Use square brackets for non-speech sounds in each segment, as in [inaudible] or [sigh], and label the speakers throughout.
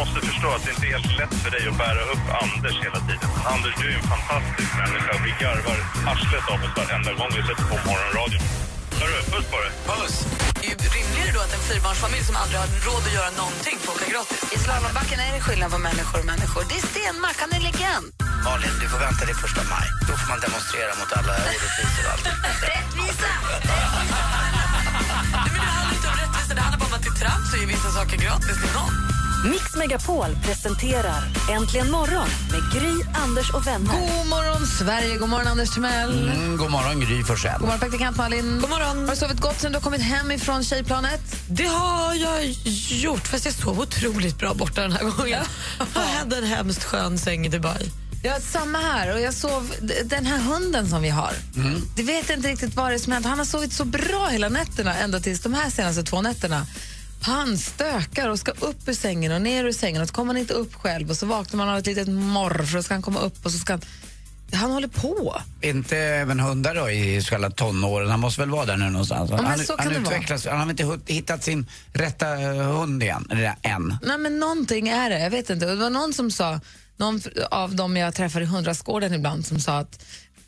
Speaker 1: måste förstå att det inte är helt lätt för dig att bära upp Anders hela tiden. Anders, du är en fantastisk människa. Vi garvar arslet av oss varenda gång vi sätter på morgonradion. Hörru, puss på dig.
Speaker 2: Puss! Rimligare då att en fyrbarnsfamilj som aldrig har råd att göra någonting får åka gratis. I slalombacken är det skillnad på människor och människor. Det är Stenmark, han är legend.
Speaker 3: Malin, du får vänta till första maj. Då får man demonstrera mot alla orättvisor och allt. [laughs]
Speaker 2: Rättvisa! [laughs] Nej, men det handlar inte om rättvisa, det handlar bara om att det är trams att ge vissa saker gratis till någon.
Speaker 4: Mix Megapol presenterar Äntligen morgon med Gry, Anders och vänner.
Speaker 5: God morgon, Sverige! God morgon, Anders Timell.
Speaker 3: Mm, god morgon, Gry Forssell.
Speaker 5: God morgon, praktikant Malin.
Speaker 2: God morgon.
Speaker 5: Har du sovit gott sen du har kommit hem ifrån tjejplanet?
Speaker 2: Det har jag gjort, fast jag sov otroligt bra borta den här gången. [laughs] Jag hade en hemskt skön säng i Dubai.
Speaker 5: Ja, samma här. Och jag sov, den här hunden som vi har, det vet jag inte riktigt vad det är som hänt. Han har sovit så bra hela nätterna, ända tills de här senaste två nätterna. Han stökar och ska upp ur sängen och ner ur sängen och så kommer han inte upp själv och så vaknar man av ett litet morr för då ska han komma upp och så ska han... Han håller på.
Speaker 3: Inte även hundar då i själva tonåren? Han måste väl vara där nu någonstans?
Speaker 5: men
Speaker 3: han
Speaker 5: så kan
Speaker 3: han
Speaker 5: det vara.
Speaker 3: utvecklas, han har inte hittat sin rätta eh, hund igen, eller än.
Speaker 5: Nej, men någonting är det. Jag vet inte. Det var någon som sa, någon av dem jag träffar i hundrastgården ibland, som sa att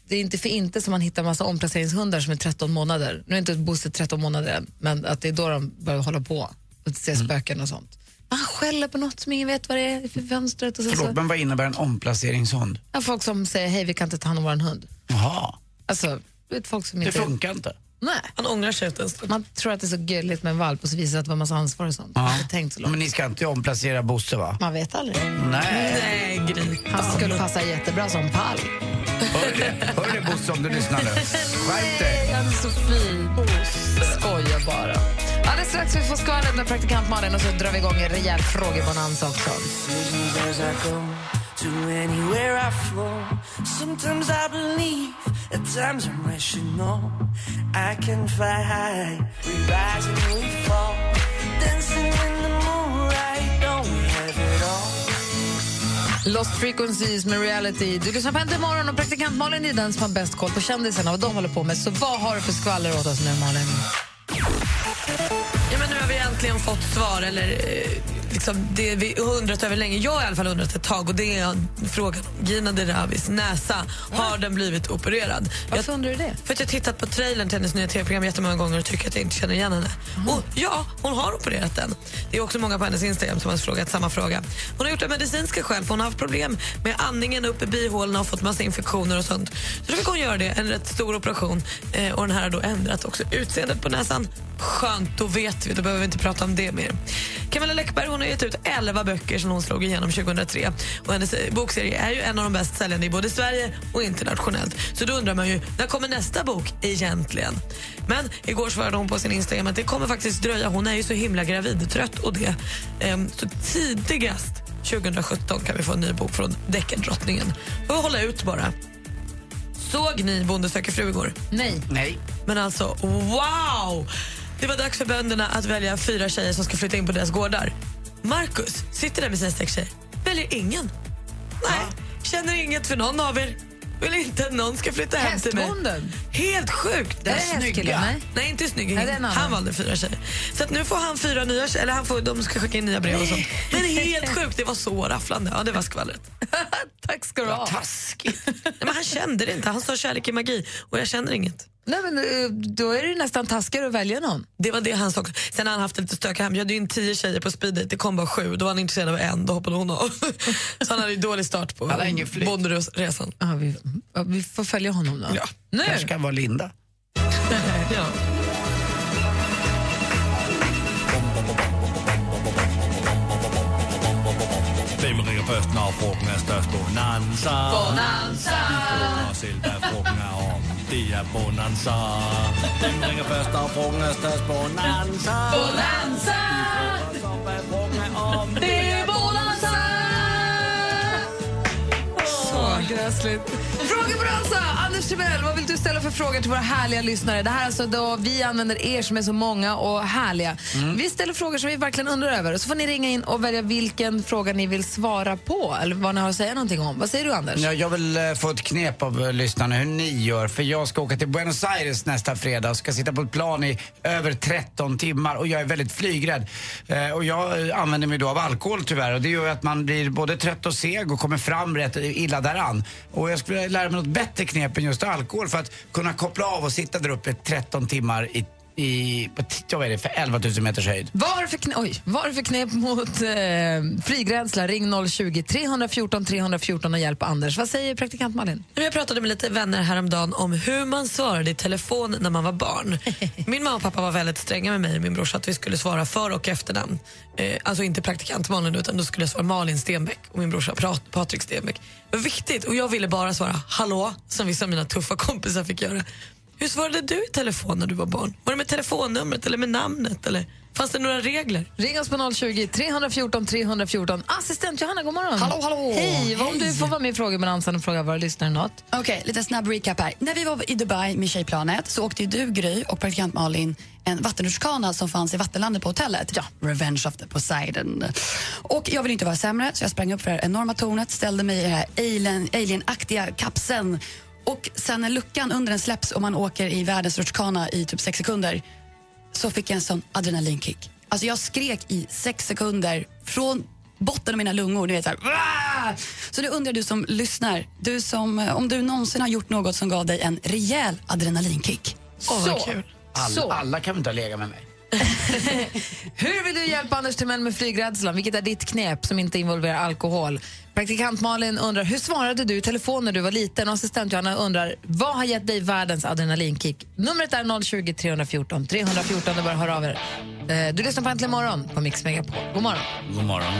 Speaker 5: det är inte för inte som man hittar massa omplaceringshundar som är 13 månader. Nu är inte Bosse 13 månader än, men att det är då de börjar hålla på och se spöken och sånt. Han skäller på något som ingen vet vad det är för fönstret. Och så,
Speaker 3: Förlåt,
Speaker 5: så.
Speaker 3: men vad innebär en omplaceringshund?
Speaker 5: Ja, folk som säger hej, vi kan inte ta hand om vår hund.
Speaker 3: Jaha,
Speaker 5: Alltså, vet, folk som
Speaker 3: det
Speaker 5: inte...
Speaker 3: funkar inte.
Speaker 5: Nej.
Speaker 2: Han ångrar sig efter en stund.
Speaker 5: Man tror att det är så gulligt med en valp och så visar det att det var massa ansvar och sånt. Man har inte tänkt så långt.
Speaker 3: Men ni ska inte omplacera Bosse va?
Speaker 5: Man vet aldrig.
Speaker 3: Nej.
Speaker 2: Nej, Gry.
Speaker 5: Han skulle passa jättebra som pall.
Speaker 3: Hör det, hör det Bosse om du lyssnar nu. [laughs] Skärp dig.
Speaker 5: Han är så fin. Skojar bara. Alldeles strax vi får skvallret med praktikant Malin och så drar vi igång en rejäl frågebonanza också. Lost Frequencies med Reality. Du lyssnar på Äntligen morgon och praktikant Malin är den som har bäst koll på kändisarna och vad de håller på med. Så vad har du för skvaller åt oss nu, Malin?
Speaker 2: Ja, men nu har vi äntligen fått svar, eller eh, liksom det vi undrat över länge. Jag har i alla fall undrat ett tag och det är frågan om Gina Diravis näsa. Har den blivit opererad?
Speaker 5: Varför undrar du det?
Speaker 2: För att jag har tittat på trailern till hennes nya tv-program jättemånga gånger och tycker att jag inte känner igen henne. Och ja, hon har opererat den. Det är också många på hennes Instagram som har frågat samma fråga. Hon har gjort det av medicinska skäl för hon har haft problem med andningen upp i bihålorna och fått massa infektioner och sånt. Så då fick hon göra det, en rätt stor operation. Eh, och den här har då ändrat också utseendet på näsan. Skönt, då vet vi. Då behöver vi inte prata om det mer. Camilla Läckberg hon har gett ut 11 böcker som hon slog igenom 2003. Och hennes eh, bokserie är ju en av de bäst säljande i både Sverige och internationellt. Så då undrar man ju, när kommer nästa bok egentligen? Men igår svarade hon på sin Instagram att det kommer faktiskt dröja. Hon är ju så himla gravidtrött och det. Ehm, så tidigast 2017 kan vi få en ny bok från deckardrottningen. Får hålla ut bara. Såg ni Bonde söker fru igår?
Speaker 5: Nej.
Speaker 3: Nej.
Speaker 2: Men alltså, wow! Det var dags för bönderna att välja fyra tjejer som ska flytta in på deras gårdar. Marcus sitter där med sina sex tjejer. Väljer ingen. Nej, känner inget för någon av er. Vill inte att någon ska flytta hem till mig. Helt sjukt!
Speaker 5: Är det hästkillen? Nej.
Speaker 2: Nej, inte snygg.
Speaker 5: Nej, är
Speaker 2: han valde fyra tjejer. Så nu får han fyra nya tjejer, eller han får, de ska skicka in nya brev och sånt. Men helt sjukt, det var så rafflande. Ja, det var skvallret. [laughs]
Speaker 5: Tack ska du ha.
Speaker 3: Taskigt.
Speaker 2: Nej, men han kände det inte. Han sa kärlek är magi och jag känner inget.
Speaker 5: Nej, men, eh, då är det nästan taskigare att välja någon.
Speaker 2: Det var det han sa. också. Sen har han haft lite stök hem. Jag hade ju in tio tjejer på speed date. det kom bara sju. Då var han intresserad av en, då hoppade hon av. Så han hade ju dålig start på
Speaker 3: Han.
Speaker 2: Bonderesan.
Speaker 5: Ja, vi, vi får följa honom då.
Speaker 2: Ja.
Speaker 5: Nu!
Speaker 3: kanske kan vara Linda. [laughs]
Speaker 2: Ja.
Speaker 6: Hvem ringer først, når frugten er størst? Bonanza.
Speaker 5: Bonanza.
Speaker 6: Om. Det er Bonanza. Hvem ringer er størst? Bonanza.
Speaker 5: Bonanza!
Speaker 6: Vi op, hvad frugten er om.
Speaker 5: Det Gräsligt. Frågebonanza! Anders Timell, vad vill du ställa för frågor till våra härliga lyssnare? Det här är alltså då vi använder er som är så många och härliga. Vi ställer frågor som vi verkligen undrar över. Så får ni ringa in och välja vilken fråga ni vill svara på eller vad ni har att säga någonting om. Vad säger du, Anders?
Speaker 3: Ja, jag vill eh, få ett knep av eh, lyssnarna hur ni gör. För jag ska åka till Buenos Aires nästa fredag och ska sitta på ett plan i över 13 timmar och jag är väldigt flygrädd. Eh, och jag använder mig då av alkohol tyvärr och det gör att man blir både trött och seg och kommer fram rätt illa däran. Och jag skulle lära mig något bättre knep än just alkohol för att kunna koppla av och sitta där uppe 13 timmar i, i på, vad är det, för 11 000 meters höjd.
Speaker 5: Vad har du för, kne- oj, vad har du för knep mot eh, flygrädsla? Ring 020 314 314 och hjälp Anders. Vad säger praktikant Malin?
Speaker 2: Jag pratade med lite vänner häromdagen om hur man svarade i telefon när man var barn. [laughs] Min mamma och pappa var väldigt stränga med mig och min brorsa att vi skulle svara för och efternamn. Eh, alltså inte praktikant Malin utan då skulle jag svara Malin Stenbeck och min brorsa Pat- Patrik Stenbeck. Det var viktigt och jag ville bara svara hallå som vissa av mina tuffa kompisar fick göra. Hur svarade du i telefon när du var barn? Var det med telefonnumret eller med namnet? Eller fanns det några regler?
Speaker 5: Ring oss på 020 314 314. Assistent Johanna, god morgon.
Speaker 7: Hallå, hallå.
Speaker 5: Hej, vad om
Speaker 7: Hej.
Speaker 5: du får vara med i frågebonanzan och fråga våra lyssnare något.
Speaker 7: Okej, lite snabb recap här. När vi var i Dubai med tjejplanet så åkte ju du, Gry, och praktikant Malin en vattenrutschkana som fanns i vattenlandet på hotellet. Ja. Revenge of the Poseidon. Och jag ville inte vara sämre så jag sprang upp för det här enorma tornet, ställde mig i den här alien, alien-aktiga kapseln och sen när luckan under den släpps och man åker i världens rutschkana i typ sex sekunder så fick jag en sån adrenalinkick. Alltså jag skrek i sex sekunder från botten av mina lungor. Ni vet, så, här, "Wah!" så nu undrar du som lyssnar, du som, om du någonsin har gjort något som gav dig en rejäl adrenalinkick.
Speaker 2: Åh, vad kul.
Speaker 3: Alla,
Speaker 5: Så.
Speaker 3: alla kan väl inte ha legat med mig? [laughs]
Speaker 5: Hur vill du hjälpa Anders Timell med flygrädslan? Vilket är ditt knep som inte involverar alkohol? Praktikant Malin undrar, hur svarade du i telefon när du var liten? Och assistent Johanna undrar, vad har gett dig världens adrenalinkick? Numret är 020 314 314, det bara höra av er. Eh, Du lyssnar på Äntligen morgon på Mix Megapol. God morgon.
Speaker 3: God morgon.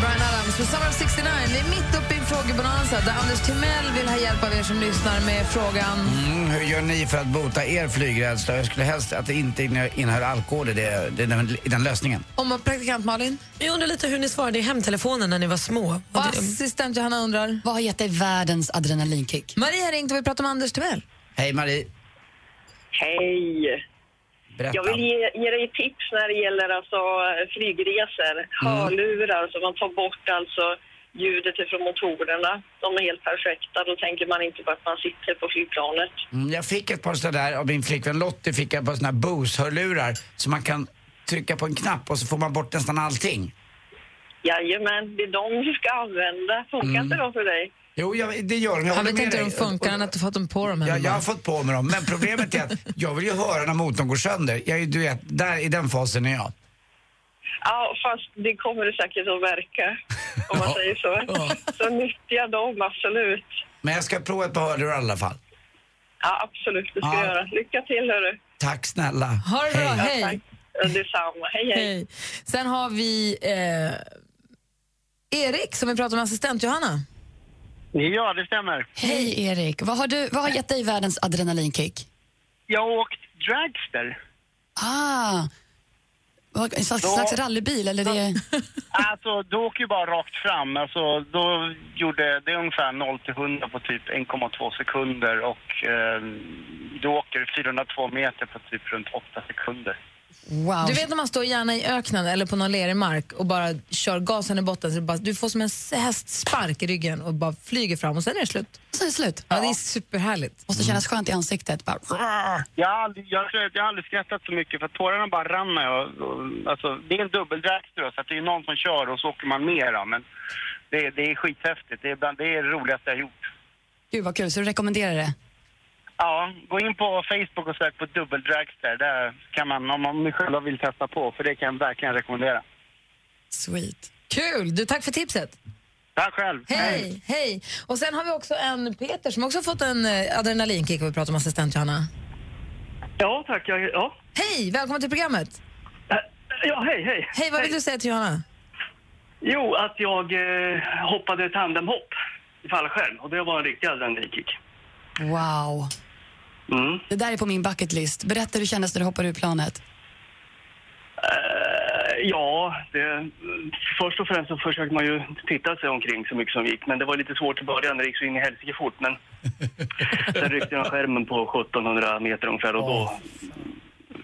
Speaker 5: Brian Adams för Summer of 69. Vi är mitt uppe frågebonanza där Anders Timell vill ha hjälp av er som lyssnar med frågan
Speaker 3: Mm, hur gör ni för att bota er flygrädsla? Jag skulle helst att det inte innehöll alkohol i, det, det, den, den lösningen.
Speaker 5: om praktikant Malin.
Speaker 2: Jag undrar lite hur ni svarade i hemtelefonen när ni var små.
Speaker 5: Och assistent Johanna undrar.
Speaker 7: Vad har gett dig världens adrenalinkick?
Speaker 5: Maria har ringt och vill prata om Anders Timell.
Speaker 3: Hej Marie,
Speaker 8: Hej!
Speaker 3: berätta.
Speaker 8: Jag vill ge, ge dig tips när det gäller alltså flygresor. Hörlurar, så man tar bort alltså ljudet ifrån motorerna. De är helt perfekta. Då tänker man inte på att man sitter på flygplanet.
Speaker 3: Mm, jag fick ett par sådär av min flickvän Lottie fick jag ett par sådana här Bose-hörlurar så man kan trycka på en knapp och så får man bort nästan allting.
Speaker 8: Jajamän, det är de du ska använda. Funkar inte de för dig?
Speaker 3: Jo, jag, det gör de. Jag
Speaker 5: Han vet inte hur de funkar, han har inte fått dem på dem än.
Speaker 3: Jag, jag har fått på mig dem, men problemet är att jag vill ju höra när motorn går sönder. Jag, är- du vet, där, i den fasen är jag.
Speaker 8: Ja, fast det kommer det säkert att verka, om man
Speaker 3: Ja.
Speaker 8: säger så. Så nyttja dem, absolut.
Speaker 3: Men jag ska prova ett par hörlurar i alla fall.
Speaker 8: Ja, absolut, det ska
Speaker 3: Ja.
Speaker 8: du göra. Lycka till, hörru.
Speaker 3: Tack snälla.
Speaker 5: Ha det bra, hej.
Speaker 8: Tack. Ja, Detsamma. Hej, hej.
Speaker 5: Hej. Sen har vi eh, Erik som vi pratar med assistent Johanna.
Speaker 9: Ja, det stämmer.
Speaker 7: Hej Erik, vad har, du, vad har gett dig världens adrenalinkick?
Speaker 9: Jag har åkt dragster.
Speaker 7: Ah, en slags,
Speaker 9: Då-
Speaker 7: slags rallybil eller det? [laughs]
Speaker 9: Alltså, du åker ju bara rakt fram. Alltså, då gjorde det är ungefär 0 till 100 på typ 1,2 sekunder och eh, du åker 402 meter på typ runt 8 sekunder.
Speaker 7: Wow.
Speaker 5: Du vet när man står gärna i öknen eller på någon lerig mark och bara kör gasen i botten så bara, du får som en hästspark i ryggen och bara flyger fram och sen är det slut.
Speaker 7: Så är det slut.
Speaker 5: Ja, det är superhärligt.
Speaker 7: Måste kännas skönt i ansiktet. Bara,
Speaker 9: Jag har aldrig, jag, jag har aldrig skrattat så mycket för att tårarna bara rann när jag... och- Alltså, det är en dubbeldragster då, så att det är någon som kör och så åker man med då, men det, det är skithäftigt. Det är, bland, det är det roligaste jag har gjort.
Speaker 7: Gud vad kul, så du rekommenderar det?
Speaker 9: Ja, gå in på Facebook och sök på dubbeldragster. Där kan man, om man själva vill testa på, för det kan jag verkligen rekommendera.
Speaker 7: Sweet.
Speaker 5: Kul! Du, tack för tipset.
Speaker 9: Tack själv.
Speaker 5: Hej, hej. Och sen har vi också en Peter som också fått en eh, adrenalinkick och vi pratar om assistent Johanna.
Speaker 10: Ja, tack. Ja.
Speaker 5: Hej, välkommen till programmet.
Speaker 10: ja, hej, hej.
Speaker 5: Hej, vad vill du säga till Johanna?
Speaker 10: Jo, att jag eh, hoppade tandemhopp i fallskärm och det var en riktig adrenalinkick.
Speaker 7: Wow.
Speaker 10: Mm.
Speaker 7: Det där är på min bucket list. Berätta hur det kändes när du hoppade ur planet.
Speaker 10: Eh, ja, det, först och främst så försökte man ju titta sig omkring så mycket som gick. Men det var lite svårt i början, det gick så in i helsike fort. Men [laughs] sen ryckte jag skärmen på 1700 meter ungefär och då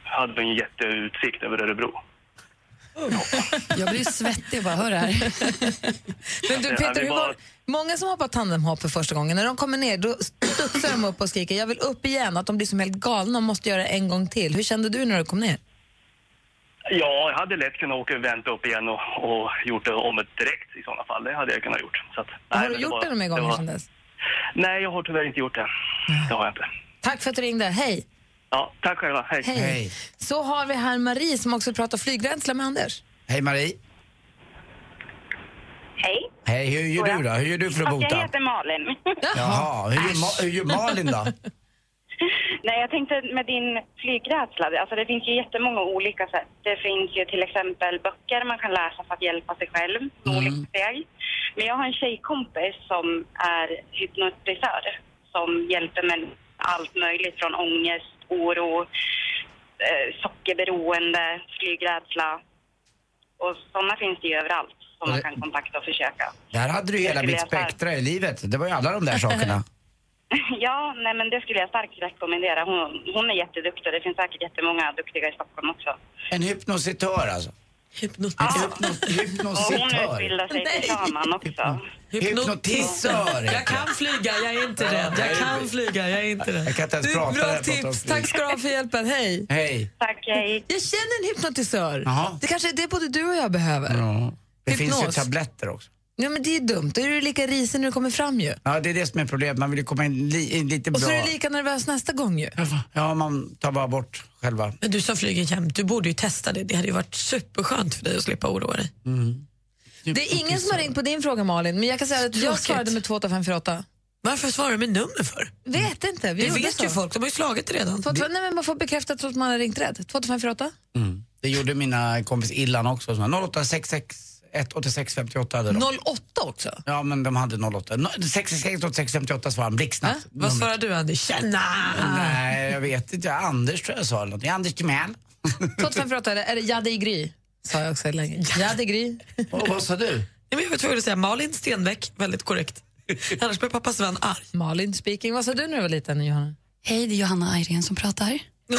Speaker 10: hade vi en jätteutsikt över Örebro.
Speaker 7: Jag blir svettig bara hör det här. [laughs]
Speaker 5: Men du Peter, hur
Speaker 10: var,
Speaker 5: många som hoppar tandemhopp för första gången, när de kommer ner då studsar de upp och skriker jag vill upp igen, att de blir som helt galna och måste göra det en gång till. Hur kände du när du kom ner?
Speaker 10: Ja, jag hade lätt kunnat åka och vänta upp igen och, och gjort det om ett direkt i sådana fall. Det hade jag kunnat gjort. Så att, nej,
Speaker 5: har du gjort
Speaker 10: var-
Speaker 5: det några mer gånger
Speaker 10: var-
Speaker 5: sedan dess?
Speaker 10: Nej, jag har tyvärr inte gjort det. Det har jag inte.
Speaker 5: Tack för att du ringde. Hej!
Speaker 10: Ja, tack själva. Hej.
Speaker 5: Hej. Så har vi här Marie som också pratar flygrädsla med Anders.
Speaker 3: Hej Marie.
Speaker 11: Hej.
Speaker 3: Hej, hur gör du då? Hur gör du för att
Speaker 11: Fast Jag
Speaker 3: bota?
Speaker 11: heter Malin. [laughs]
Speaker 3: Jaha, hur gör, Ma- hur gör Malin då? [laughs]
Speaker 11: Nej, jag tänkte med din flygrädsla, alltså det finns ju jättemånga olika sätt. Det finns ju till exempel böcker man kan läsa för att hjälpa sig själv med olika steg. Men jag har en tjejkompis som är hypnotisör som hjälper med allt möjligt från ångest, oro, eh, sockerberoende, flygrädsla. Och sådana finns det ju överallt som man kan kontakta och försöka.
Speaker 3: Där hade du hela mitt spektra i livet. Det var ju alla de där sakerna. [laughs]
Speaker 11: Ja, nej men det skulle jag starkt rekommendera. Hon, hon är jätteduktig. Det finns säkert jättemånga duktiga i Stockholm också.
Speaker 3: En hypnositör alltså.
Speaker 2: Hypnotisör.
Speaker 11: Och hon utbildar sig till shaman också.
Speaker 3: Hypnotisör
Speaker 2: Jag kan flyga, jag är inte rädd. Jag kan flyga, jag är inte rädd.
Speaker 3: Jag kan inte ens
Speaker 5: Du,
Speaker 3: prata
Speaker 5: bra tips. Tack ska du ha för hjälpen. Hej!
Speaker 3: Hej.
Speaker 11: Tack, hej.
Speaker 5: Jag känner en hypnotisör. Det kanske är det både du och jag behöver.
Speaker 3: Ja. Det finns ju tabletter också.
Speaker 5: Ja, men det är dumt. Då är du lika risig när du kommer fram ju.
Speaker 3: Ja, det är det som är problemet. Man vill ju komma in li, in lite
Speaker 5: Och
Speaker 3: bra.
Speaker 5: så är du lika nervös nästa gång ju.
Speaker 3: Ja, man tar bara bort själva.
Speaker 2: Men du som flyger jämt, du borde ju testa det. Det hade ju varit superskönt för dig att slippa oroa dig.
Speaker 5: Det är ingen som har ringt på din fråga Malin, men jag kan säga att jag
Speaker 2: Tråkigt.
Speaker 5: svarade med 2848.
Speaker 2: Varför svarar du med nummer för?
Speaker 5: Vet inte. Vi
Speaker 2: Det vet
Speaker 5: så.
Speaker 2: ju folk, de har ju slagit det redan.
Speaker 5: 25, nej, men man får bekräftat att man har ringt rätt. 2548.
Speaker 3: Det gjorde mina kompis Illan också. som var 0866 186 58 hade de.
Speaker 5: 08 också?
Speaker 3: Ja, men de hade 08. No, 66 86 58 svarade han blixtsnabbt.
Speaker 2: Vad svarar du Andy? Tjena!
Speaker 3: Nej, jag vet inte. Anders tror jag sa eller något. Anders Timell. [laughs]
Speaker 5: 2548 eller är det Jade Gry? Sa jag också länge. Jade Gry.
Speaker 3: Och vad sa du?
Speaker 2: Ja, men jag var tvungen att säga Malin Stenbeck, väldigt korrekt. Annars blir pappas vän arg.
Speaker 5: Malin speaking. Vad sa du när du var liten Johanna?
Speaker 7: Hej, det är Johanna Ayrén som pratar. [laughs]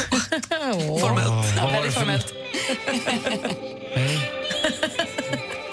Speaker 2: Formellt.
Speaker 5: Ja, väldigt formellt. [laughs]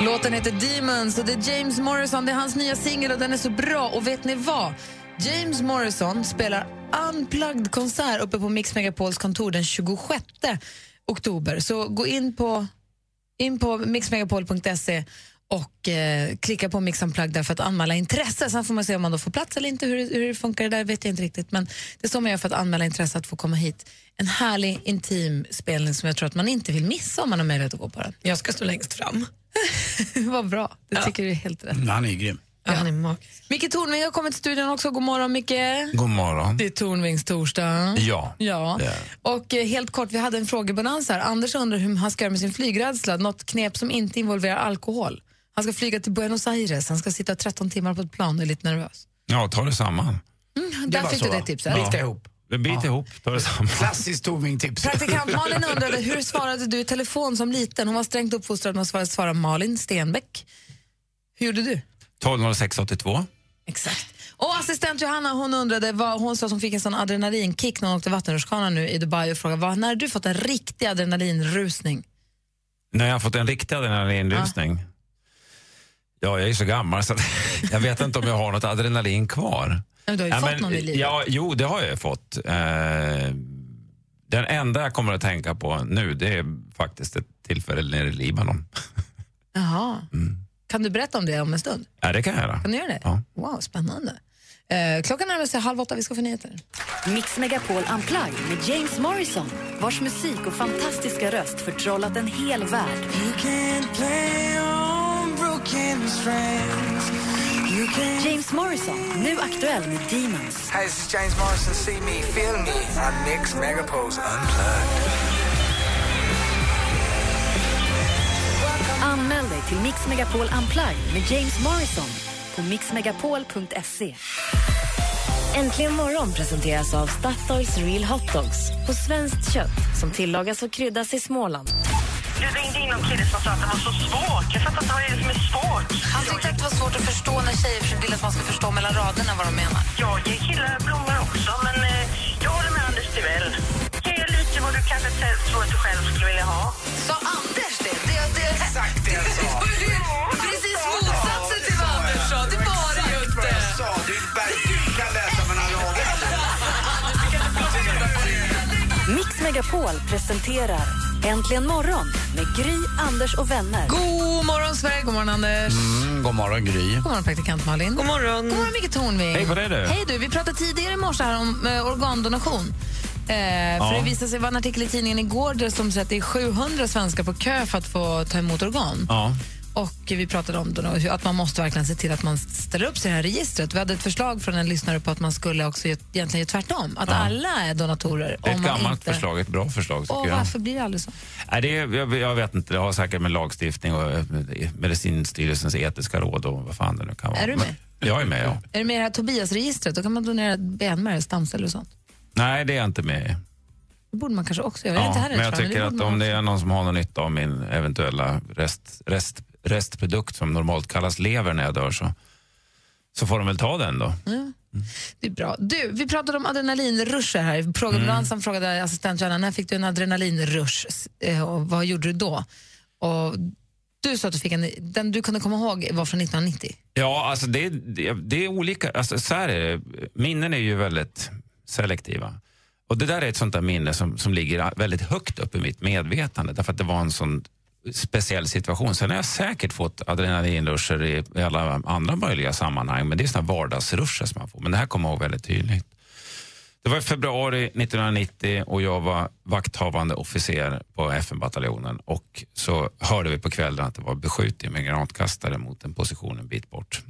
Speaker 5: Låten heter Demons och det är James Morrison. Det är hans nya singel och den är så bra. Och vet ni vad? James Morrison spelar unplugged konsert uppe på Mix Megapols kontor den 26 oktober. Så gå in på, in på mixmegapol.se och eh, klicka på Mix Unplugged där för att anmäla intresse. Sen får man se om man då får plats eller inte. Hur, hur funkar det där vet jag inte riktigt. Men det är så man gör för att anmäla intresse att få komma hit. En härlig, intim spelning som jag tror att man inte vill missa om man har möjlighet att gå på den.
Speaker 2: Jag ska stå längst fram. [laughs]
Speaker 5: Vad bra. Det tycker du är helt rätt.
Speaker 3: Mm, Han är grym.
Speaker 2: Ja. Han är magisk.
Speaker 5: Micke Tornving har kommit till studion också. God morgon, Micke.
Speaker 12: God morgon.
Speaker 5: Det är Tornvings torsdag.
Speaker 12: Ja.
Speaker 5: Ja.
Speaker 12: det det.
Speaker 5: Och eh, helt kort, vi hade en frågebonanza här. Anders undrar hur han ska göra med sin flygrädsla. Något knep som inte involverar alkohol. Han ska flyga till Buenos Aires. Han ska sitta 13 timmar på ett plan och är lite nervös.
Speaker 12: Ja, ta det samman.
Speaker 5: Mm, där fick du det tipset.
Speaker 3: Bita ihop.
Speaker 12: Bit ihop, ta det samman.
Speaker 3: Klassiskt Torving-tips.
Speaker 5: Praktikant Malin [laughs] undrade hur svarade du i telefon som liten? Hon var strängt uppfostrad med att svara, Malin Stenbeck. Hur gjorde du?
Speaker 12: 120682.
Speaker 5: Exakt. Och assistent Johanna hon undrade vad hon sa som fick en sån adrenalinkick när hon åkte vattenrutschkana nu i Dubai och frågade vad, när du fått en riktig adrenalinrusning?
Speaker 12: När jag har fått en riktig adrenalinrusning. Ja, jag är så gammal så [laughs] jag vet inte om jag har något adrenalin kvar.
Speaker 5: Men du har ju
Speaker 12: Ja,
Speaker 5: fått
Speaker 12: men,
Speaker 5: någon i livet.
Speaker 12: Ja, jo, det har jag ju fått. Eh, den enda jag kommer att tänka på nu det är faktiskt ett tillfälle nere i Libanon. [laughs]
Speaker 5: Jaha. Kan du berätta om det om en stund?
Speaker 12: Ja, det kan jag göra.
Speaker 5: Kan du göra det?
Speaker 12: Ja.
Speaker 5: Wow, spännande. Eh, klockan närmar sig halv åtta, vi ska få nyheter.
Speaker 4: Mix Megapol Unplugged med James Morrison vars musik och fantastiska röst förtrollat en hel värld. James Morrison, nu aktuell med Demons.
Speaker 13: Hey, this is James Morrison. See me, feel me on Mix Megapols Unplugged.
Speaker 4: Anmäl dig till Mix Megapol Unplugged med James Morrison på mixmegapol.se. Äntligen morgon presenteras av Statoils Real Hot Dogs på svenskt kött som tillagas och kryddas i Småland.
Speaker 8: Du ringde in någon kille som sa att det var så svårt. Jag fattar inte vad det är som är svårt.
Speaker 5: Han tyckte att det var svårt att förstå när tjejer vill att man ska förstå mellan raderna vad de menar.
Speaker 8: Jag ger killar blommor också, men eh, jag håller med Anders Timell. Ge lite vad du kanske tror att du själv skulle vilja ha.
Speaker 5: Sa Anders det? det, det
Speaker 13: Exakt det jag sa. [laughs]
Speaker 5: Precis motsatsen till vad Anders sa. Det var det ju inte.
Speaker 13: Jag sa, du, du kan läsa mellan raderna. [laughs]
Speaker 4: Mix Megapol presenterar Äntligen morgon med Gry, Anders och vänner.
Speaker 5: God morgon, Sverige. God morgon, Anders.
Speaker 3: Mm, god morgon, Gry.
Speaker 5: God morgon, praktikant Malin.
Speaker 2: God morgon.
Speaker 5: God morgon, Micke Tornving.
Speaker 12: Hej, vad är det?
Speaker 5: Hej du, vi pratade tidigare i morse här om eh, organdonation. Eh, För det visade sig vara en artikel i tidningen igår där som säger att det är 700 svenskar på kö för att få ta emot organ.
Speaker 12: Ja.
Speaker 5: Och vi pratade om då, att man måste verkligen se till att man ställer upp sig i det här registret. Vi hade ett förslag från en lyssnare på att man skulle också ge- egentligen göra tvärtom. Att
Speaker 12: Ja.
Speaker 5: alla är donatorer.
Speaker 12: Det är ett gammalt
Speaker 5: inte...
Speaker 12: förslag, ett bra förslag tycker
Speaker 5: Och
Speaker 12: jag.
Speaker 5: varför blir det aldrig så?
Speaker 12: Nej, det är, jag, jag vet inte, det har säkert med lagstiftning och eh, Medicinstyrelsens etiska råd och vad fan det nu kan vara.
Speaker 5: Är du med?
Speaker 12: Men, jag är med, ja.
Speaker 5: Är det med i det här Tobias-registret? Då kan man donera benmärg, stamceller och sånt.
Speaker 12: Nej, det är jag inte med i.
Speaker 5: Det borde man kanske också göra.
Speaker 12: Ja, men jag tycker att om det är någon som har någon nytta av min eventuella rest, rest, restprodukt som normalt kallas lever när jag dör så, så får de väl ta den då.
Speaker 5: Ja. Det är bra. Du, vi pratade om adrenalinrusher här. Programledansaren
Speaker 12: Mm.
Speaker 5: frågade assistent Johanna, när fick du en adrenalinrush Eh, och vad gjorde du då? Och du sa att du fick en, den du kunde komma ihåg var från 1990.
Speaker 12: Ja, alltså det, det, det är olika. Alltså, så här är det. Minnen är ju väldigt selektiva. Och Det där är ett sånt där minne som, som ligger väldigt högt upp i mitt medvetande därför att det var en sån speciell situation. Sen har jag säkert fått adrenalinrusher i, i alla andra möjliga sammanhang men det är såna vardagsrusher som man får. Men det här kommer jag ihåg väldigt tydligt. Det var i februari 1990 och jag var vakthavande officer på FN-bataljonen och så hörde vi på kvällen att det var beskjutning med granatkastare mot en position en bit bort.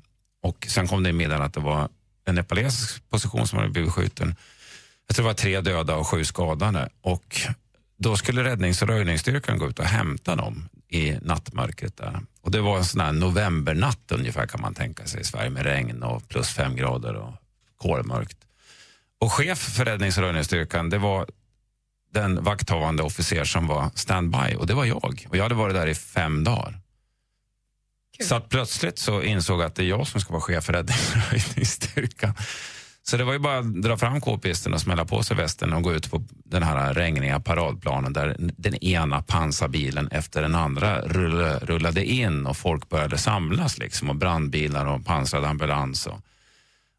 Speaker 12: Och sen kom det i middagen att det var en nepalesisk position som hade blivit beskjuten. Jag tror det var tre döda och sju skadade. Och då skulle räddnings och röjningsstyrkan gå ut och hämta dem i nattmörkret där. Och det var en sån här novembernatt ungefär kan man tänka sig i Sverige med regn och plus fem grader och kolmörkt. Och chef för räddnings och röjningsstyrkan det var den vakthavande officer som var standby och det var jag. Och jag hade varit där i fem dagar. Så att plötsligt så insåg jag att det är jag som ska vara chef för räddnings och röjningsstyrkan. Så det var ju bara att dra fram k-pisten och smälla på sig västen och gå ut på den här regniga paradplanen där den ena pansarbilen efter den andra rullade, in och folk började samlas liksom och brandbilar och pansrad ambulans. Och,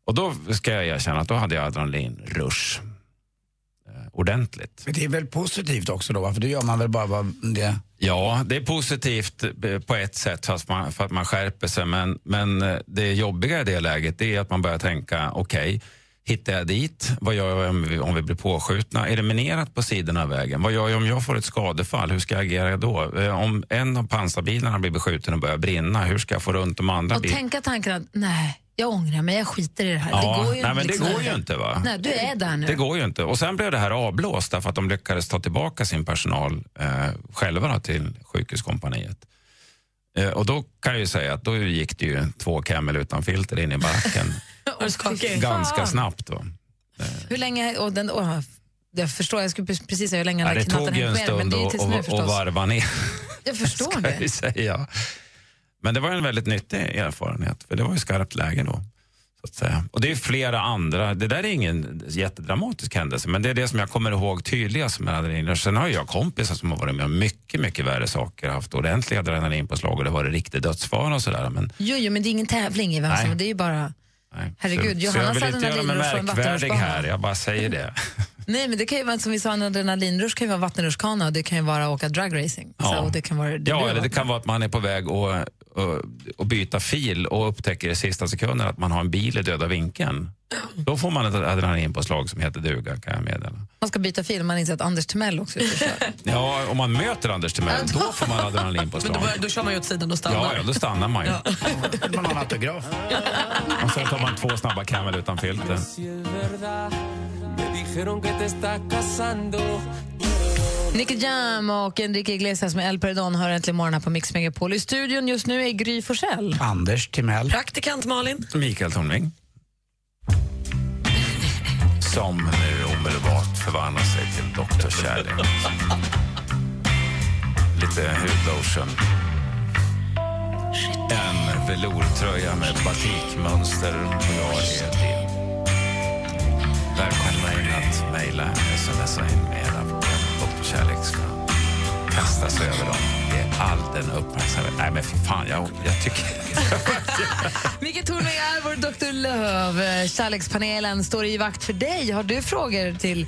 Speaker 12: och då ska jag erkänna att då hade jag adrenalinrush. Eh, ordentligt.
Speaker 3: Men det är väl positivt också då, för då gör man väl bara vad det...
Speaker 12: Ja, det är positivt eh, på ett sätt fast man, för att man skärper sig. Men, men eh, det jobbiga i det läget det är att man börjar tänka, okej, hittar jag dit? Vad gör jag om vi, blir påskjutna? Är det minerat på sidorna av vägen? Vad gör jag om jag får ett skadefall? Hur ska jag agera då? Eh, Om en av pansarbilarna blir beskjuten och börjar brinna, hur ska jag få runt de andra
Speaker 5: Och tänka tanken att nej, jag ångrar mig, jag skiter i det här.
Speaker 12: Ja,
Speaker 5: det går ju
Speaker 12: nej, men det
Speaker 5: liksom.
Speaker 12: går ju inte va?
Speaker 5: Nej, du är där nu.
Speaker 12: Det går ju inte. Och sen blev det här avblåst därför att de lyckades ta tillbaka sin personal eh, själva då, till sjukhuskompaniet. Eh, och då kan jag ju säga att då gick det ju två Camel utan filter in i [laughs] baracken
Speaker 5: Och
Speaker 12: ganska snabbt. Då.
Speaker 5: Hur länge, och den, åh, jag förstår, jag skulle precis säga hur länge
Speaker 12: Ja,
Speaker 5: den
Speaker 12: det
Speaker 5: där knatten hängt med, men det är ju tills nu
Speaker 12: att- att
Speaker 5: förstås.
Speaker 12: varva ner.
Speaker 5: Jag förstår
Speaker 12: ska jag
Speaker 5: det.
Speaker 12: säga. Men det var en väldigt nyttig erfarenhet, för det var ju skarpt läge då. Så att säga. Och det är flera andra, det där är ingen jättedramatisk händelse, men det är det som jag kommer ihåg tydligast med adrenalin. Sen har jag kompisar som har varit med om mycket, mycket värre saker, haft ordentliga adrenalinpåslag och det har varit riktig dödsfara och sådär. Men
Speaker 5: Jo, jo, men det är ingen tävling i vem
Speaker 12: Nej.
Speaker 5: som, det är ju bara...
Speaker 12: nej.
Speaker 5: Herregud,
Speaker 12: så, så
Speaker 5: Johanna
Speaker 12: jag vill inte göra mig märkvärdig här, jag bara säger det. [laughs]
Speaker 5: Nej, men det kan ju vara som vi sa, en adrenalinrush kan ju vara vattenrutschkana och det kan ju vara åka dragracing. Så, och det kan vara det
Speaker 12: ja eller det kan vara att man är på väg att och, och byta fil och upptäcker i sista sekunden att man har en bil i döda vinkeln. Då får man ett adrenalinpåslag som heter duga kan jag meddela.
Speaker 5: Man ska byta fil, man inser att Anders Timell också är ute och kör. [laughs]
Speaker 12: Ja, om man möter Anders Timell, då får man
Speaker 2: Men
Speaker 12: adrenalinpåslag.
Speaker 2: då, börjar- då kör man ju åt sidan och stannar.
Speaker 12: Ja, ja, då stannar man ju.
Speaker 3: Man har en autograf.
Speaker 12: Och sen tar man två snabba Camel utan filter.
Speaker 5: Nicky Jam och Enrique Iglesias med El Perdón hör äntligen morgon här på Mix Megapol. I studion just nu är Gry Forssell.
Speaker 3: Anders Timell.
Speaker 2: Praktikant Malin.
Speaker 12: Mikael Tornving. [laughs] Som nu omedelbart förvandlar sig till Dr. Kärlek. Lite hudlotion. En velourtröja med batikmönster och jag är din. Välkomna in att mejla, smsa in med era problem. Dr. Kärlek ska över dem. Det är all den uppmärksamhet. Nej men för fan, jag, jag tycker... [laughs]
Speaker 5: Micke Tornving är vår Dr. Love. Kärlekspanelen står i vakt för dig. Har du frågor till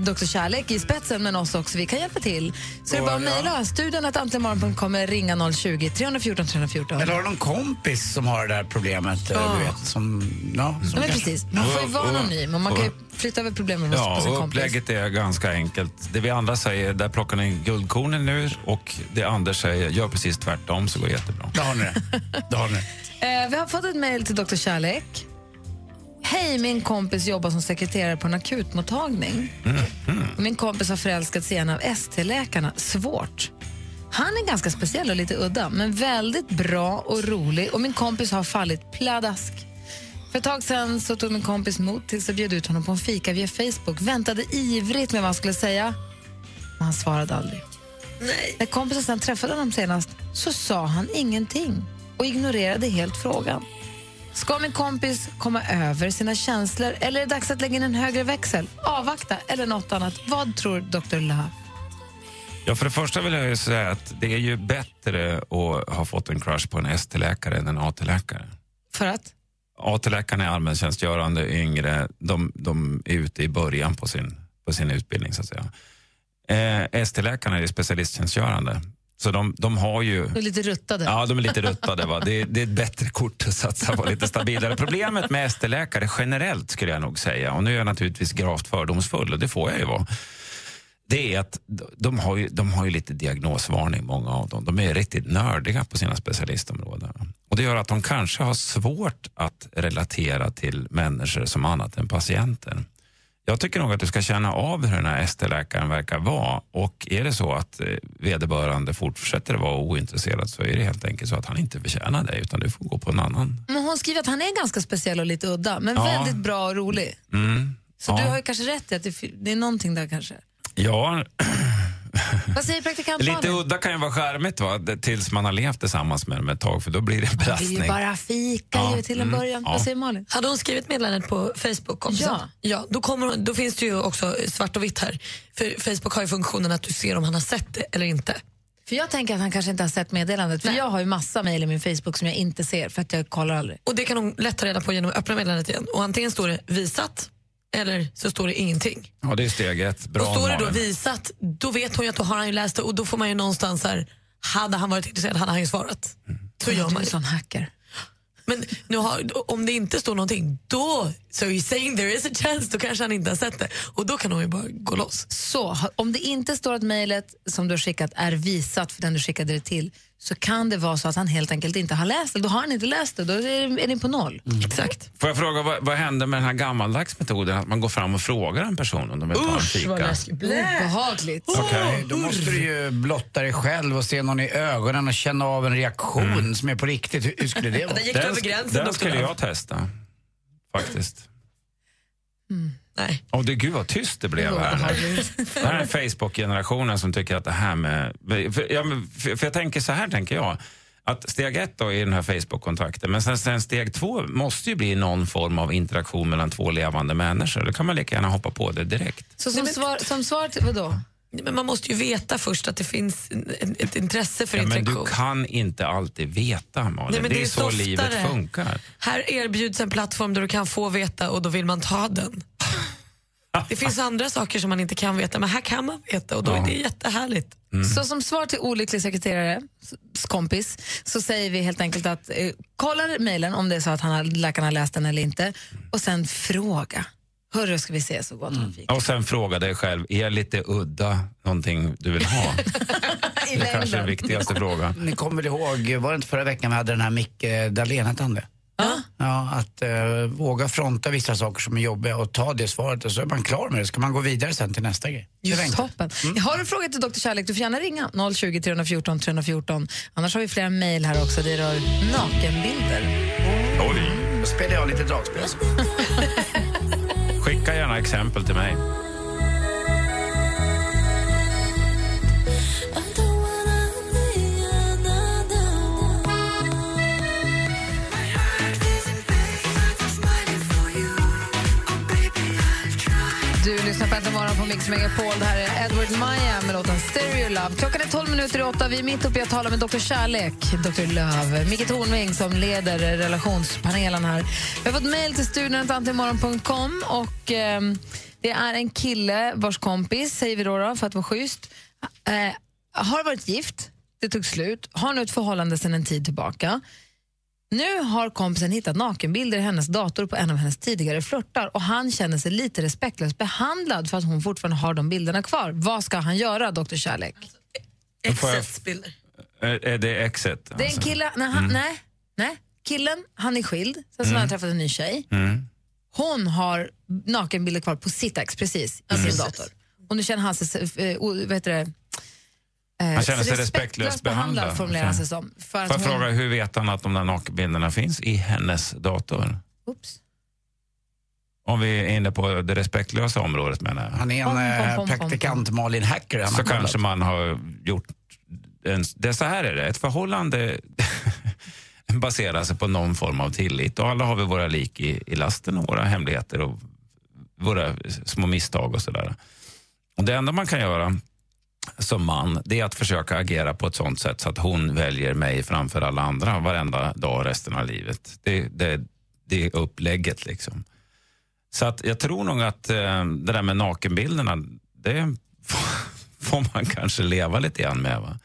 Speaker 5: Dr. Kärlek i spetsen, men oss också. Vi kan hjälpa till. Så det är bara att mejla. Studion att antligenmorgon.com eller ringa 020 314 314.
Speaker 3: Eller har du någon kompis som har det där problemet? eh,
Speaker 5: Ja.
Speaker 3: Du vet, som, ja, som
Speaker 5: Ja, men
Speaker 3: kanske-
Speaker 5: precis. Man får ju vara anonym och man kan flytta över problemen på
Speaker 12: Ja,
Speaker 5: sin
Speaker 12: och
Speaker 5: kompis.
Speaker 12: upplägget är ganska enkelt. Det vi andra säger, där plockar ni guldkornen nu och det Anders säger, gör precis tvärtom så går det jättebra.
Speaker 3: Där har ni det. Där har ni. [laughs]
Speaker 5: Eh, vi har fått ett mejl till Dr. Kärlek. Hej, min kompis jobbar som sekreterare på en akutmottagning. Och Min kompis har förälskat sig i en av ST-läkarna. Svårt. Han är ganska speciell och lite udda, men väldigt bra och rolig. Och Min kompis har fallit pladask. För ett tag sen så tog min kompis mod till sig och bjöd ut honom på en fika via Facebook. Väntade ivrigt med vad han skulle säga, men han svarade aldrig. När kompisen sen träffade honom senast så sa han ingenting och ignorerade helt frågan. Ska min kompis komma över sina känslor eller är det dags att lägga in en högre växel? Avvakta eller något annat? Vad tror Dr. Love?
Speaker 12: Ja, för det första vill jag säga att det är ju bättre att ha fått en crush på en ST-läkare än en AT-läkare.
Speaker 5: För att?
Speaker 12: AT-läkarna är allmäntjänstgörande, yngre, de, de är ute i början på sin, på sin utbildning så att säga. Eh, ST-läkarna är specialisttjänstgörande. Så de, de har ju...
Speaker 5: Du är lite ruttade.
Speaker 12: Ja, de är lite ruttade. Va? Det, är, det är ett bättre kort att satsa på, lite stabilare. Problemet med ST-läkare generellt skulle jag nog säga, och nu är jag naturligtvis gravt fördomsfull och det får jag ju vara. Det är att de har, ju, de har ju lite diagnosvarning, många av dem. De är riktigt nördiga på sina specialistområden. Och Det gör att de kanske har svårt att relatera till människor som annat än patienter. Jag tycker nog att du ska känna av hur den här ST-läkaren verkar vara och är det så att eh, vederbörande fortsätter vara ointresserad så är det helt enkelt så att han inte förtjänar dig utan du får gå på en annan.
Speaker 5: Men hon skriver att han är ganska speciell och lite udda, men
Speaker 12: Ja.
Speaker 5: väldigt bra och rolig.
Speaker 12: Mm.
Speaker 5: Så
Speaker 12: ja.
Speaker 5: du har ju kanske rätt i att det, det är någonting där kanske.
Speaker 12: ja, [clears throat] [laughs]
Speaker 5: Vad säger praktikant
Speaker 12: lite udda kan ju vara charmigt va? Tills man har levt tillsammans med dem ett tag för då blir det en
Speaker 5: Det är
Speaker 12: belastning.
Speaker 5: ju bara fika
Speaker 12: Ja,
Speaker 5: ju till en
Speaker 12: mm,
Speaker 5: början.
Speaker 12: ja.
Speaker 5: Vad säger Malin?
Speaker 2: Hade hon skrivit meddelandet på Facebook också?
Speaker 5: Ja.
Speaker 2: ja då, kommer, hon- då finns det ju också svart och vitt här. För Facebook har ju funktionen att du ser om han har sett det eller inte.
Speaker 5: För jag tänker att han kanske inte har sett meddelandet. För jag har ju massa mejl i min Facebook som jag inte ser för att jag kollar aldrig.
Speaker 2: Och Det kan hon lätt ta reda på genom att öppna meddelandet igen. Och Antingen står det visat eller så står det ingenting.
Speaker 12: Ja, det är steg ett. Bra
Speaker 2: och står det då visat, då vet hon ju att då har han ju läst det och då får man ju någonstans här, hade han varit intresserad hade han ju svarat. Så gör
Speaker 5: Du är
Speaker 2: man
Speaker 5: en
Speaker 2: ju.
Speaker 5: sån hacker.
Speaker 2: Men nu har, om det inte står någonting, då, so you're saying there is a chance, då kanske han inte har sett det. Och då kan hon ju bara gå loss.
Speaker 5: Så, om det inte står att mejlet som du har skickat är visat för den du skickade det till så kan det vara så att han helt enkelt inte har läst det. Då har han inte läst det, då är, ni på noll.
Speaker 2: Exakt.
Speaker 12: Får jag fråga, vad, vad händer med den här gammaldags metoden att man går fram och frågar en person om de vill ta en fika?
Speaker 5: Obehagligt.
Speaker 3: Okej, då måste du ju blotta dig själv och se någon i ögonen och känna av en reaktion som är på riktigt. Hur, hur skulle det [laughs] vara?
Speaker 12: Den, den skulle jag testa, faktiskt.
Speaker 2: Nej.
Speaker 12: Och det, gud vad tyst det blev här nu. Det här är Facebook-generationen som tycker att det här med... För, ja, för, för jag tänker så här, tänker jag. Att steg ett då är den här Facebook-kontakten, men sen, sen steg två måste ju bli någon form av interaktion mellan två levande människor. Då kan man lika gärna hoppa på det direkt.
Speaker 5: Så som svar, som svar till, vadå?
Speaker 2: Men man måste ju veta först att det finns ett intresse för
Speaker 12: Ja, men
Speaker 2: interaktion.
Speaker 12: du kan inte alltid veta, Malin.
Speaker 2: Nej, men
Speaker 12: det,
Speaker 2: det
Speaker 12: är
Speaker 2: är
Speaker 12: så
Speaker 2: softare.
Speaker 12: livet funkar.
Speaker 2: Här erbjuds en plattform där du kan få veta och då vill man ta den. Det finns [laughs] andra saker som man inte kan veta, men här kan man veta och då är det jättehärligt.
Speaker 5: Så som svar till olycklig sekreterare, s- kompis, så säger vi helt enkelt att eh, kolla mejlen om det är så att han har, läkaren har läst den eller inte och sen fråga. Hörru, ska vi ses så gott mm.
Speaker 12: Och sen fråga dig själv, är lite udda någonting du vill ha? [laughs] det är kanske den viktigaste frågan.
Speaker 3: Ni kommer ihåg, var det inte förra veckan vi hade den här Micke Dahlén, hette han det?
Speaker 5: Ja.
Speaker 3: Ja, att eh, våga fronta vissa saker som är jobbiga och ta det svaret och så är man klar med det. ska man gå vidare sen till nästa grej.
Speaker 5: Just toppen. Har du en fråga till Dr. Kärlek, du får gärna ringa 020 314 314. Annars har vi flera mejl här också. Det rör nakenbilder.
Speaker 12: Oj.
Speaker 3: Då spelar jag lite dragspel. [laughs]
Speaker 12: Skicka gärna exempel till mig.
Speaker 5: Mix Megapol. Det här är Edward Maya med låten Stereo Love. Klockan är 12 minuter i åtta. Vi är mitt uppe i att tala med Dr. Kärlek, Dr. Löv, Micke Tornving som leder relationspanelen här. Vi har fått mejl till studion och eh, det är en kille vars kompis, säger vi då, då för att vara schysst, eh, har varit gift, det tog slut, har nu ett förhållande sedan en tid tillbaka. Nu har kompisen hittat nakenbilder i hennes dator på en av hennes tidigare flörtar och han känner sig lite respektlöst behandlad för att hon fortfarande har de bilderna kvar. Vad ska han göra, Dr. Kärlek?
Speaker 2: Exets bilder.
Speaker 12: Är det exet?
Speaker 5: Det är en kille, nej, han,
Speaker 12: Mm.
Speaker 5: nej, nej. killen, han är skild, sen så har han träffat en ny tjej.
Speaker 12: Mm.
Speaker 5: Hon har nakenbilder kvar på sitt ex precis i sin dator. Och nu känner han sig, o- vad heter det? Eh,
Speaker 12: Han känner sig respektlöst behandlad.
Speaker 5: formulerar han sig som. För
Speaker 12: Får
Speaker 5: att
Speaker 12: jag
Speaker 5: hon,
Speaker 12: fråga, hur vet han att de där nakenbilderna finns i hennes dator?
Speaker 5: Oops.
Speaker 12: Om vi är inne på det respektlösa området menar jag.
Speaker 3: Han är en
Speaker 5: Pom, pom,
Speaker 3: eh,
Speaker 5: pom,
Speaker 3: praktikant Malin Hacker.
Speaker 12: Så kanske man har gjort... En, det är så här är det, ett förhållande [laughs] baserar sig på någon form av tillit. Och alla har vi våra lik i, i lasten och våra hemligheter och våra små misstag och sådär. Och det enda man kan göra som man, det är att försöka agera på ett sånt sätt så att hon väljer mig framför alla andra varenda dag resten av livet. Det, det, det är upplägget liksom. Så att jag tror nog att eh, det där med nakenbilderna, det [laughs] får man kanske leva lite grann med. Va?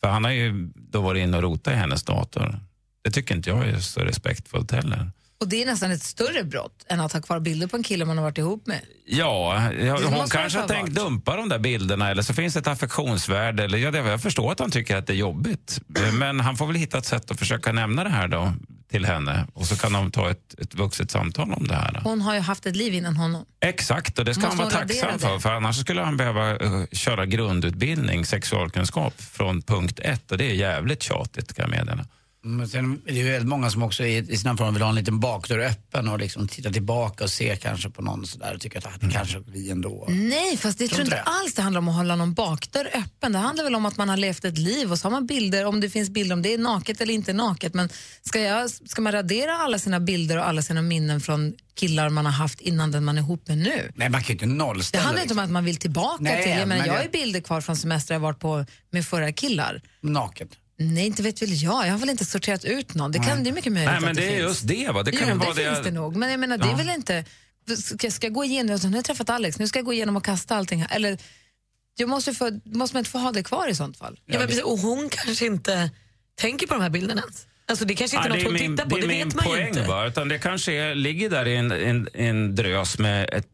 Speaker 12: För han har ju då varit inne och rotat i hennes dator. Det tycker inte jag är så respektfullt heller.
Speaker 5: Och det är nästan ett större brott än att ha kvar bilder på en kille man har varit ihop med.
Speaker 12: Ja, ja
Speaker 5: måste
Speaker 12: hon kanske har tänkt dumpa de där bilderna eller så finns det ett affektionsvärde. Eller, ja, det- jag förstår att han tycker att det är jobbigt. Men han får väl hitta ett sätt att försöka nämna det här då till henne och så kan de ta ett, ett vuxet samtal om det här.
Speaker 5: Hon har ju haft ett liv innan honom.
Speaker 12: Exakt, och det ska
Speaker 5: Måste
Speaker 12: han vara tacksam för. För annars skulle han behöva eh, köra grundutbildning, sexualkunskap, från punkt ett. Och det är jävligt tjatigt kan jag meddela.
Speaker 3: Men sen är det ju väldigt många som också i, i sina former vill ha en liten bakdörr öppen och liksom titta tillbaka och se kanske på någon sådär och tycka att ah, det kanske vi ändå.
Speaker 5: Nej, fast det tror inte
Speaker 3: det?
Speaker 5: alls det handlar om att hålla någon bakdörr öppen. Det handlar väl om att man har levt ett liv och så har man bilder, om det finns bilder, om det är naket eller inte naket. Men ska, jag, ska man radera alla sina bilder och alla sina minnen från killar man har haft innan den man är ihop med nu?
Speaker 3: Nej, man kan ju inte
Speaker 5: Det
Speaker 3: nollställa.
Speaker 5: handlar inte om att man vill tillbaka
Speaker 3: Nej,
Speaker 5: till, jag,
Speaker 3: men
Speaker 5: jag
Speaker 3: det-
Speaker 5: har bilder kvar från semestrar jag varit på med förra killar.
Speaker 3: Naken.
Speaker 5: Nej, inte vet väl jag. Jag har väl inte sorterat ut någon. Det, kan, det är mycket möjligt
Speaker 12: Nej, men
Speaker 5: att
Speaker 12: det
Speaker 5: det,
Speaker 12: är just det. Va? Det kan
Speaker 5: jo,
Speaker 12: ju
Speaker 5: det
Speaker 12: vara
Speaker 5: finns det nog. Men jag menar, det är väl inte... Ska, ska jag gå igenom, alltså, nu har jag träffat Alex, nu ska jag gå igenom och kasta allting här. Eller, jag måste, få, måste man inte få ha det kvar i sånt fall?
Speaker 2: Ja, men precis, och hon kanske inte tänker på de här bilderna ens. Alltså det kanske inte är
Speaker 12: Ja,
Speaker 2: något hon
Speaker 12: min,
Speaker 2: tittar på,
Speaker 12: det
Speaker 2: det, vet man ju
Speaker 12: poäng.
Speaker 2: inte.
Speaker 12: Va? Utan det kanske är, ligger där i en, en, en drös med ett,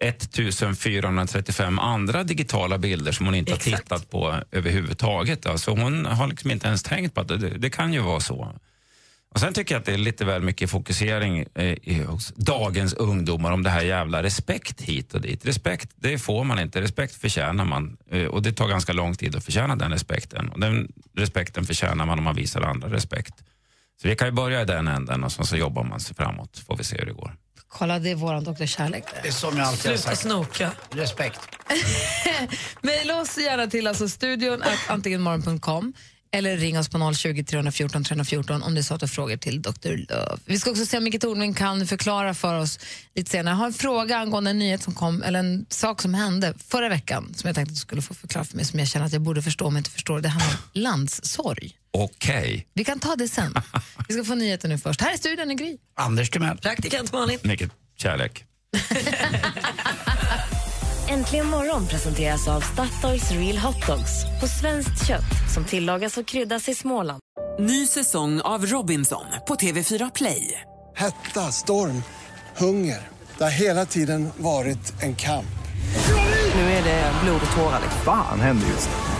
Speaker 12: 1435 andra digitala bilder som hon inte har tittat på överhuvudtaget. Alltså hon har liksom inte ens tänkt på att det, det kan ju vara så. Och Sen tycker jag att det är lite väl mycket fokusering eh, i, hos dagens ungdomar om det här jävla respekt hit och dit. Respekt, det får man inte. Respekt förtjänar man. Eh, och det tar ganska lång tid att förtjäna den respekten. Och den respekten förtjänar man om man visar andra respekt. Så vi kan ju börja i den änden och så, så jobbar man sig framåt. Får vi se hur det går.
Speaker 5: Kolla, det är våran doktor Kärlek.
Speaker 3: Det är som jag alltid har
Speaker 5: Sluta
Speaker 3: sagt.
Speaker 5: snoka.
Speaker 3: Respekt. [laughs]
Speaker 5: Mejla oss gärna till alltså studion att antigenmorgon.com eller ring oss på 020 314 314 om det är så att du har frågor till Dr. Love. Vi ska också se om Micke Tornving kan förklara för oss lite senare. Jag har en fråga angående en nyhet som kom, eller en sak som hände förra veckan som jag tänkte att du skulle få förklara för mig, som jag känner att jag borde förstå jag inte förstår. Det handlar om landssorg.
Speaker 12: Okej.
Speaker 5: Vi kan ta det sen. [laughs] Vi ska få nyheter nu först. Här är studion i Gry.
Speaker 3: Anders Timell.
Speaker 2: Praktikant Malin.
Speaker 12: Mycket kärlek. [laughs]
Speaker 4: Äntligen morgon presenteras av Statoils Real Hot Dogs på svenskt kött som tillagas och kryddas i Småland.
Speaker 6: Ny säsong av Robinson på TV4 Play.
Speaker 14: Hetta, storm, hunger. Det har hela tiden varit en kamp.
Speaker 6: Nu är det blod och tårar.
Speaker 15: Fan händer just nu.